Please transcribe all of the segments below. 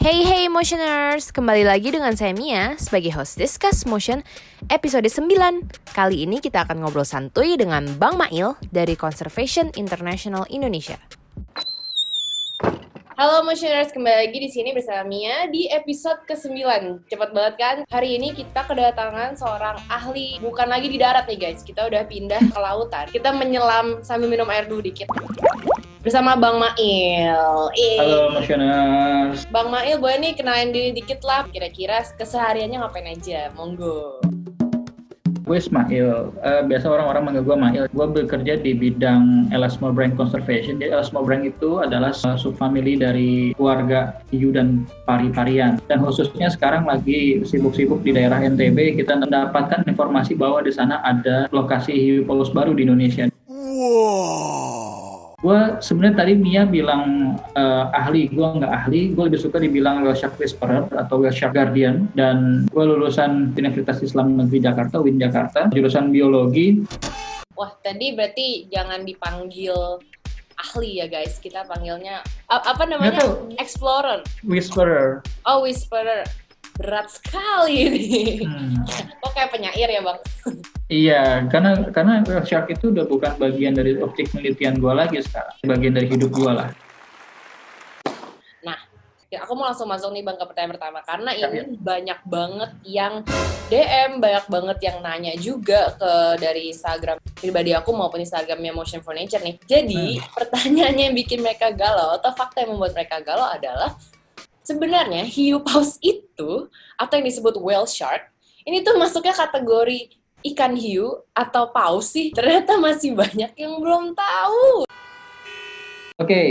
Hey hey Motioners, kembali lagi dengan saya Mia sebagai host Discuss Motion episode 9. Kali ini kita akan ngobrol santuy dengan Bang Mail dari Conservation International Indonesia. Halo Motioners, kembali lagi di sini bersama Mia di episode ke-9. Cepat banget kan? Hari ini kita kedatangan seorang ahli, bukan lagi di darat nih guys. Kita udah pindah ke lautan. Kita menyelam sambil minum air dulu dikit bersama Bang Mail. Halo Motioners. Bang Mail, boleh nih kenalin diri dikit lah. Kira-kira kesehariannya ngapain aja? Monggo. Gue Ismail, uh, biasa orang-orang manggil gue Mail. Gue bekerja di bidang Elasmobrine Conservation. Jadi Elasmobrine itu adalah subfamili dari keluarga hiu dan pari-parian. Dan khususnya sekarang lagi sibuk-sibuk di daerah NTB, kita mendapatkan informasi bahwa di sana ada lokasi hiu paus baru di Indonesia. Wow gue sebenarnya tadi Mia bilang uh, ahli. Gue nggak ahli. Gue lebih suka dibilang whale shark whisperer atau whale shark guardian. Dan gue lulusan Universitas Islam Negeri Jakarta UIN Jakarta jurusan biologi. Wah tadi berarti jangan dipanggil ahli ya guys. Kita panggilnya apa namanya? Explorer. Whisperer. Oh whisperer. Berat sekali ini. Hmm. kok kayak penyair ya bang Iya, karena karena shark itu udah bukan bagian dari objek penelitian gue lagi sekarang, bagian dari hidup gue lah. Nah, ya aku mau langsung masuk nih bang ke pertanyaan pertama karena ya, ini ya. banyak banget yang DM, banyak banget yang nanya juga ke dari Instagram pribadi aku maupun Instagramnya Motion for Nature nih. Jadi hmm. pertanyaannya yang bikin mereka galau atau fakta yang membuat mereka galau adalah sebenarnya hiu paus itu atau yang disebut whale shark ini tuh masuknya kategori ikan hiu atau paus sih? Ternyata masih banyak yang belum tahu. Oke, okay,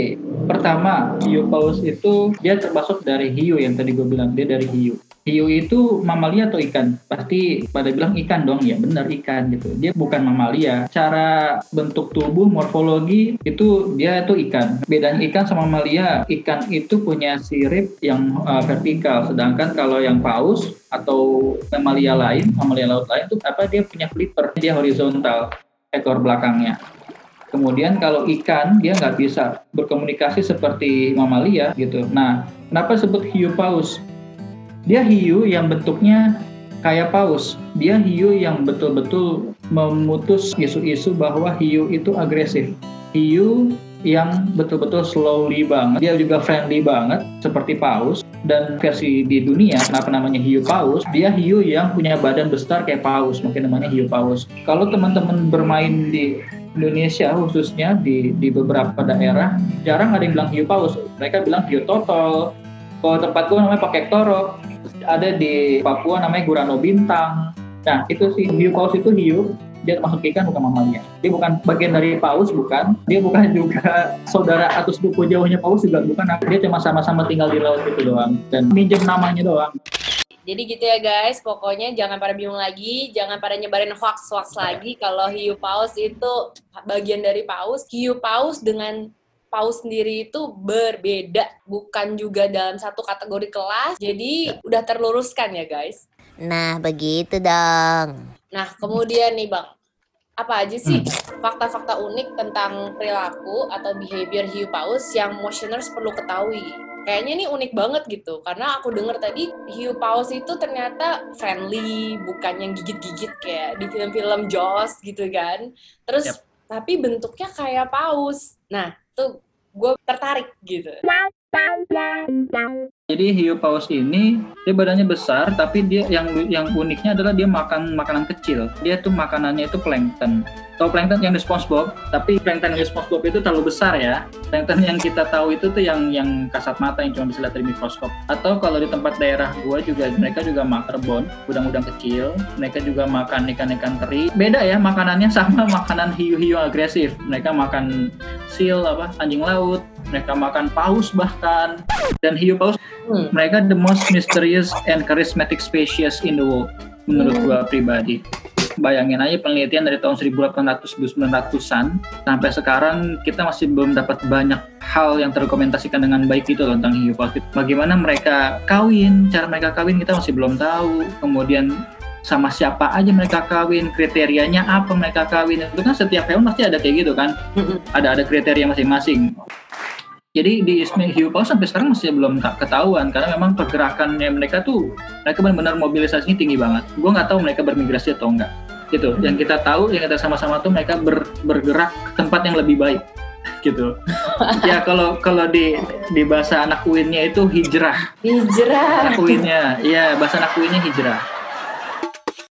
pertama hiu paus itu dia termasuk dari hiu yang tadi gue bilang dia dari hiu hiu itu mamalia atau ikan? Pasti pada bilang ikan dong, ya benar ikan gitu. Dia bukan mamalia. Cara bentuk tubuh, morfologi itu dia itu ikan. Bedanya ikan sama mamalia, ikan itu punya sirip yang uh, vertikal, sedangkan kalau yang paus atau mamalia lain, mamalia laut lain itu apa dia punya flipper, dia horizontal ekor belakangnya. Kemudian kalau ikan dia nggak bisa berkomunikasi seperti mamalia gitu. Nah, kenapa sebut hiu paus? Dia hiu yang bentuknya kayak paus. Dia hiu yang betul-betul memutus isu-isu bahwa hiu itu agresif. Hiu yang betul-betul slowly banget. Dia juga friendly banget seperti paus. Dan versi di dunia, kenapa namanya hiu paus? Dia hiu yang punya badan besar kayak paus, mungkin namanya hiu paus. Kalau teman-teman bermain di Indonesia khususnya di di beberapa daerah jarang ada yang bilang hiu paus mereka bilang hiu totol kalau tempat gue namanya pakai toro ada di Papua namanya Gurano Bintang. Nah, itu sih hiu paus itu hiu dia masuk ikan bukan mamalia. Dia bukan bagian dari paus bukan. Dia bukan juga saudara atau sepupu jauhnya paus juga bukan. Dia cuma sama-sama tinggal di laut itu doang dan minjem namanya doang. Jadi gitu ya guys, pokoknya jangan pada bingung lagi, jangan pada nyebarin hoax-hoax lagi kalau hiu paus itu bagian dari paus. Hiu paus dengan paus sendiri itu berbeda, bukan juga dalam satu kategori kelas. Jadi udah terluruskan ya guys. Nah begitu dong. Nah kemudian nih bang, apa aja sih fakta-fakta unik tentang perilaku atau behavior hiu paus yang motioners perlu ketahui? Kayaknya ini unik banget gitu, karena aku denger tadi hiu paus itu ternyata friendly, bukan yang gigit-gigit kayak di film-film Jaws gitu kan. Terus yep. tapi bentuknya kayak paus. Nah, tuh gue tertarik gitu. Jadi hiu paus ini dia badannya besar tapi dia yang yang uniknya adalah dia makan makanan kecil. Dia tuh makanannya itu plankton. Tahu plankton yang di SpongeBob, tapi plankton yang di SpongeBob itu terlalu besar ya. Plankton yang kita tahu itu tuh yang yang kasat mata yang cuma bisa lihat dari mikroskop. Atau kalau di tempat daerah gua juga mereka juga makan rebon, udang-udang kecil. Mereka juga makan ikan-ikan teri. Beda ya makanannya sama makanan hiu-hiu agresif. Mereka makan seal apa anjing laut, mereka makan paus bahkan dan hiu paus hmm. mereka the most mysterious and charismatic species in the world menurut hmm. gua pribadi bayangin aja penelitian dari tahun 1800-1900an sampai sekarang kita masih belum dapat banyak hal yang terdokumentasikan dengan baik itu tentang hiu paus bagaimana mereka kawin cara mereka kawin kita masih belum tahu kemudian sama siapa aja mereka kawin, kriterianya apa mereka kawin. Itu kan setiap hewan pasti ada kayak gitu kan. Ada ada kriteria masing-masing. Jadi di hiu paus sampai sekarang masih belum tak ketahuan karena memang pergerakannya mereka tuh mereka benar-benar mobilisasinya tinggi banget. Gue nggak tahu mereka bermigrasi atau enggak. Gitu. Yang kita tahu, yang kita sama-sama tuh mereka ber, bergerak ke tempat yang lebih baik. Gitu. ya kalau kalau di di bahasa anak uinnya itu hijrah. Hijrah. Anak uinnya, ya bahasa anak uinnya hijrah.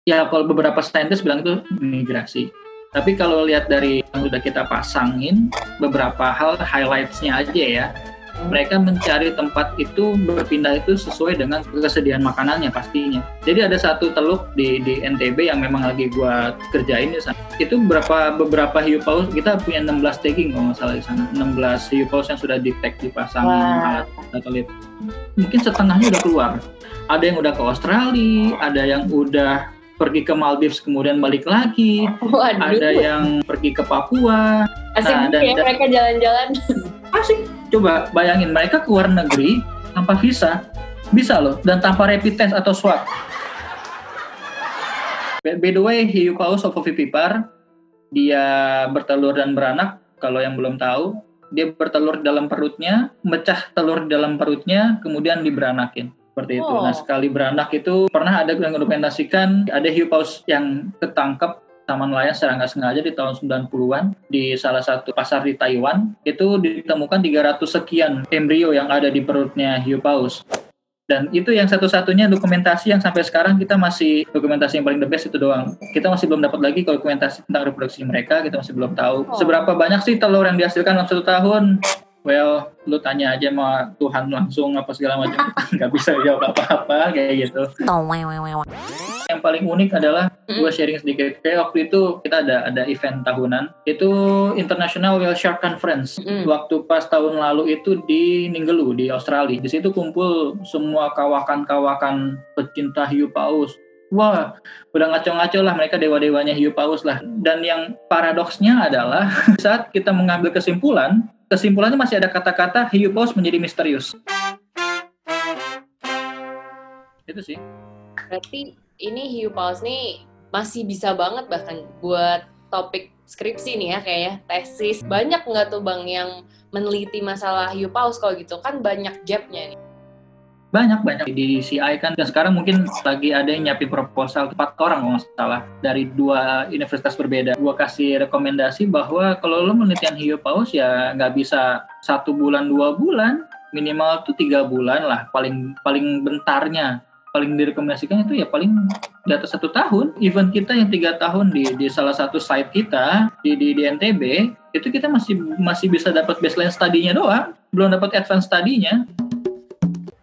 Ya kalau beberapa saintis bilang itu migrasi. Tapi kalau lihat dari yang sudah kita pasangin beberapa hal highlightsnya aja ya. Mereka mencari tempat itu berpindah itu sesuai dengan kesediaan makanannya pastinya. Jadi ada satu teluk di di NTB yang memang lagi gua kerjain di sana. Itu beberapa beberapa hiu paus kita punya 16 tagging kalau nggak salah di sana. 16 hiu paus yang sudah di tag dipasang alat satelit. Mungkin setengahnya udah keluar. Ada yang udah ke Australia, ada yang udah pergi ke Maldives kemudian balik lagi, Waduh. ada yang pergi ke Papua. Asik Nah, dan- ya dan- mereka jalan-jalan. Asik. Coba bayangin mereka ke luar negeri tanpa visa. Bisa loh dan tanpa rapid test atau swab. By by the way, hiu paus ovovivipar dia bertelur dan beranak. Kalau yang belum tahu, dia bertelur dalam perutnya, mecah telur dalam perutnya, kemudian diberanakin seperti itu. Oh. Nah sekali beranak itu pernah ada yang mendokumentasikan ada hiu paus yang ketangkep sama nelayan secara nggak sengaja di tahun 90-an di salah satu pasar di Taiwan itu ditemukan 300 sekian embrio yang ada di perutnya hiu paus. Dan itu yang satu-satunya dokumentasi yang sampai sekarang kita masih dokumentasi yang paling the best itu doang. Kita masih belum dapat lagi kalau dokumentasi tentang reproduksi mereka, kita masih belum tahu. Oh. Seberapa banyak sih telur yang dihasilkan dalam satu tahun? Well, lu tanya aja sama Tuhan langsung apa segala macam. Nggak bisa jawab apa-apa kayak gitu. Yang paling unik adalah gue sharing sedikit. Kayak waktu itu kita ada ada event tahunan. Itu International Whale Shark Conference. Mm. Waktu pas tahun lalu itu di Ninggelu di Australia. Di situ kumpul semua kawakan-kawakan pecinta hiu paus. Wah, udah ngaco-ngaco lah mereka dewa-dewanya hiu paus lah. Dan yang paradoksnya adalah saat kita mengambil kesimpulan, kesimpulannya masih ada kata-kata hiu paus menjadi misterius. Itu sih. Berarti ini hiu paus nih masih bisa banget bahkan buat topik skripsi nih ya kayak ya, tesis. Banyak nggak tuh Bang yang meneliti masalah hiu paus kalau gitu kan banyak gapnya nih. Banyak banyak. Di CI kan dan sekarang mungkin lagi ada yang nyiapin proposal empat orang kalau nggak salah dari dua universitas berbeda. Gua kasih rekomendasi bahwa kalau lo penelitian hiu paus ya nggak bisa satu bulan dua bulan. Minimal tuh tiga bulan lah paling paling bentarnya. Paling direkomendasikan itu ya paling di atas satu tahun. Event kita yang tiga tahun di di salah satu site kita di di, di NTB itu kita masih masih bisa dapat baseline studinya doang. Belum dapat advance studinya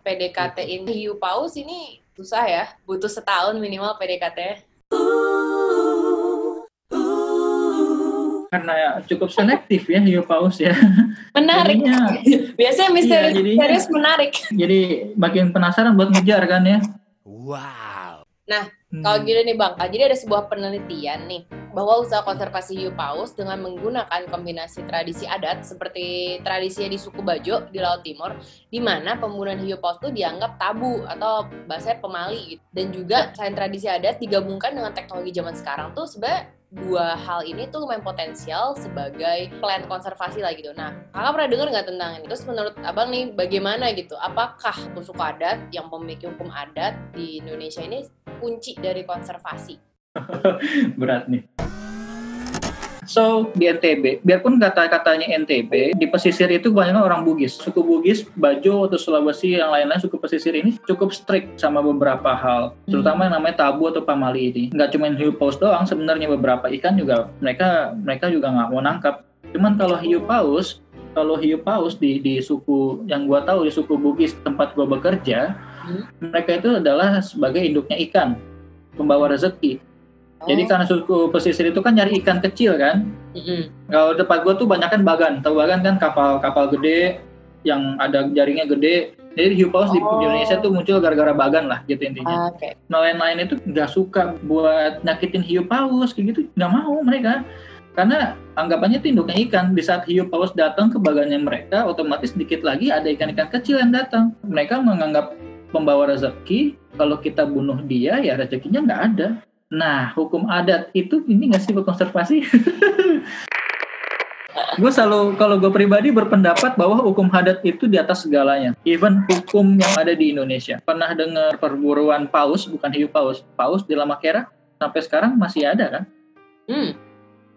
PDKT ini hiu paus ini susah ya, butuh setahun minimal PDKT. karena ya cukup selektif ya hiu paus ya. Menarik. Jadinya- Biasanya misteri Iya, jadinya- misterius menarik. jadi makin penasaran buat ngejar kan ya. Wow. Hmm. Kalau gini nih Bang, jadi ada sebuah penelitian nih bahwa usaha konservasi hiu paus dengan menggunakan kombinasi tradisi adat seperti tradisinya di suku Bajo di Laut Timur, di mana pembunuhan hiu paus itu dianggap tabu atau bahasanya pemali gitu. Dan juga selain tradisi adat digabungkan dengan teknologi zaman sekarang tuh sebenarnya dua hal ini tuh lumayan potensial sebagai plan konservasi lah gitu. Nah, kakak pernah dengar nggak tentang ini? Terus menurut abang nih bagaimana gitu? Apakah suku adat yang memiliki hukum adat di Indonesia ini kunci dari konservasi? berat nih. So di NTB, biarpun kata-katanya NTB, di pesisir itu banyak orang Bugis. Suku Bugis, Bajo atau Sulawesi yang lain-lain suku pesisir ini cukup strict sama beberapa hal, terutama yang namanya tabu atau pamali ini. Nggak cuma hiu paus doang, sebenarnya beberapa ikan juga mereka mereka juga nggak mau nangkap. Cuman kalau hiu paus, kalau hiu paus di di suku yang gua tahu di suku Bugis tempat gua bekerja, Hmm. mereka itu adalah sebagai induknya ikan, pembawa rezeki. Jadi Oh. karena suku pesisir itu kan nyari ikan kecil kan. Mm-mm. Kalau tempat gue tuh banyak kan bagan. Tahu bagan kan kapal-kapal gede yang ada jaringnya gede. Jadi hiu paus di, di Oh. Indonesia tuh muncul gara-gara bagan lah gitu intinya. Ah, Oke. Nelayan-nelayan itu nggak suka buat nyakitin hiu paus kayak gitu. Nggak mau mereka. Karena anggapannya itu induknya ikan. Di saat hiu paus datang ke bagannya mereka, otomatis sedikit lagi ada ikan-ikan kecil yang datang. Mereka menganggap pembawa rezeki, kalau kita bunuh dia ya rezekinya nggak ada. Nah, hukum adat itu ini nggak sih buat konservasi? gue selalu kalau gue pribadi berpendapat bahwa hukum adat itu di atas segalanya. Even hukum yang ada di Indonesia. Pernah dengar perburuan paus, bukan hiu paus, paus di Lamakera sampai sekarang masih ada kan? Hmm,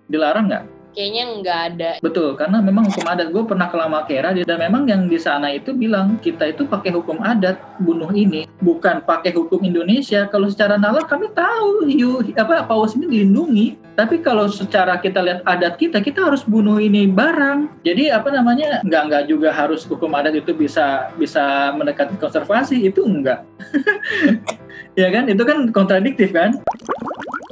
Dilarang nggak? Kayaknya nggak ada. Betul, karena memang hukum adat gue pernah ke Lamakera dan memang yang di sana itu bilang kita itu pakai hukum adat bunuh ini, bukan pakai hukum Indonesia. Kalau secara nalar kami tahu hiu apa paus ini dilindungi, tapi kalau secara kita lihat adat kita, kita harus bunuh ini barang. Jadi apa namanya nggak nggak juga harus hukum adat itu bisa bisa mendekati konservasi itu enggak. ya kan, itu kan kontradiktif kan?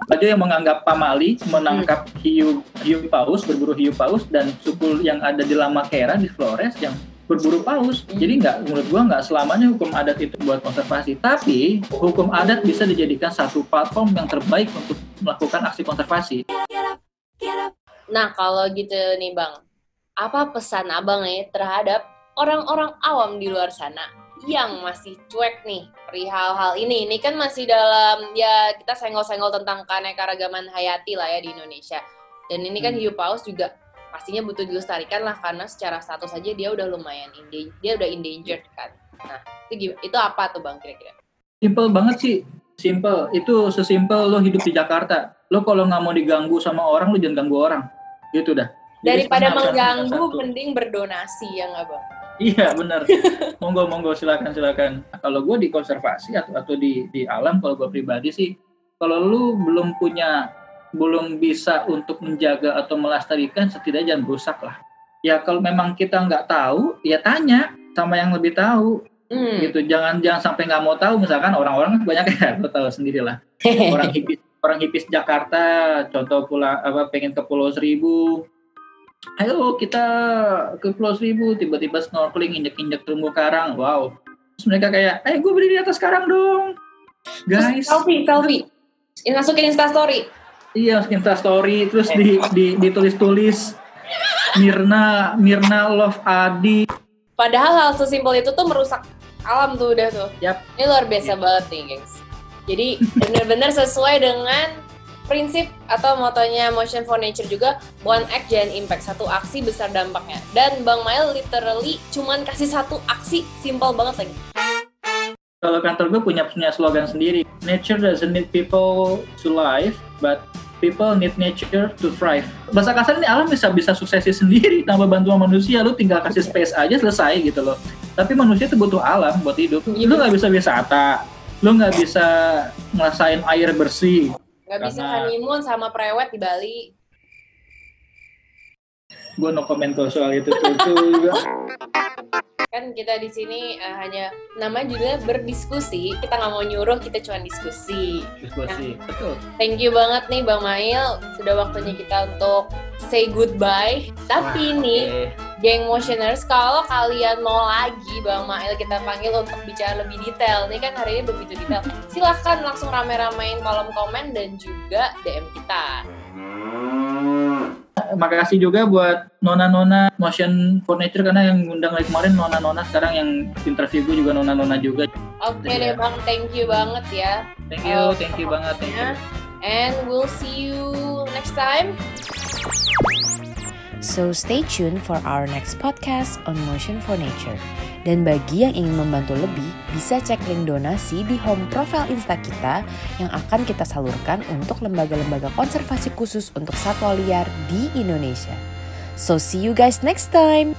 Ada yang menganggap pamali menangkap hiu hiu paus, berburu hiu paus dan suku yang ada di Lamakera di Flores yang berburu paus. Jadi nggak menurut gua nggak selamanya hukum adat itu buat konservasi, tapi hukum adat bisa dijadikan satu platform yang terbaik untuk melakukan aksi konservasi. Nah, kalau gitu nih Bang, apa pesan Abang nih terhadap orang-orang awam di luar sana yang masih cuek nih perihal hal ini? Ini kan masih dalam ya kita senggol-senggol tentang keanekaragaman hayati lah ya di Indonesia. Dan ini kan Hmm. hiu paus juga pastinya butuh dilestarikan lah karena secara status aja dia udah lumayan inde- dia udah endangered kan. Nah, itu gimana? Itu apa tuh Bang kira-kira? Simple banget sih, simple. Itu sesimpel lo hidup di Jakarta. Lo kalau nggak mau diganggu sama orang, lo jangan ganggu orang. Gitu dah. Jadi Daripada mengganggu, mending berdonasi ya nggak Bang? Iya benar. monggo monggo silakan silakan. Kalau gue di konservasi atau atau di di alam kalau gue pribadi sih, kalau lu belum punya belum bisa untuk menjaga atau melestarikan setidaknya jangan rusak lah. Ya kalau memang kita nggak tahu, ya tanya sama yang lebih tahu Hmm. gitu. Jangan jangan sampai nggak mau tahu. Misalkan orang-orang kan banyak ya, lo tahu sendiri lah. Orang hipis orang hipis Jakarta, contoh pula apa pengen ke Pulau Seribu, ayo kita ke Pulau Seribu tiba-tiba snorkeling injek-injek terumbu karang wow terus mereka kayak eh gue berdiri di atas karang dong guys selfie, selfie. Ini masukin Insta story. iya Insta story terus di, di ditulis-tulis Mirna Mirna Love Adi Padahal hal sesimpel itu tuh merusak alam tuh udah tuh. Yap. Ini luar biasa banget nih, gengs. Jadi benar-benar sesuai dengan prinsip atau motonya Motion for Nature juga one act giant impact satu aksi besar dampaknya. Dan Bang Mail literally cuman kasih satu aksi simple banget lagi. Kalau kantor gue punya punya slogan sendiri nature doesn't need people to live but people need nature to thrive. Bahasa kasar ini alam bisa bisa suksesi sendiri tanpa bantuan manusia. Lu tinggal kasih space aja selesai gitu loh. Tapi manusia itu butuh alam buat hidup. Iya, lu nggak bisa wisata lu nggak bisa ngerasain air bersih nggak bisa honeymoon sama prewed di Bali. Gue no kalau soal itu tuh, itu juga. Kan kita di sini eh, hanya namanya judulnya berdiskusi. Kita nggak mau nyuruh kita cuma diskusi. Diskusi. Betul. Thank you banget nih Bang Mail, sudah waktunya kita untuk say goodbye. Tapi Wah, nih. Geng motioners, kalau kalian mau lagi Bang Mail kita panggil untuk bicara lebih detail, nih kan hari ini begitu detail, silahkan langsung rame-ramein kolom komen dan juga DM kita. makasih juga buat nona-nona motion for nature karena yang ngundang lagi kemarin nona-nona sekarang yang interview gue juga nona-nona juga Oke Iya. deh Bang, thank you banget ya. thank you Oh, thank you banget thank you And we'll see you next time. So stay tuned for our next podcast on Motion for Nature. Dan bagi yang ingin membantu lebih, bisa cek link donasi di home profile Insta kita yang akan kita salurkan untuk lembaga-lembaga konservasi khusus untuk satwa liar di Indonesia. So see you guys next time.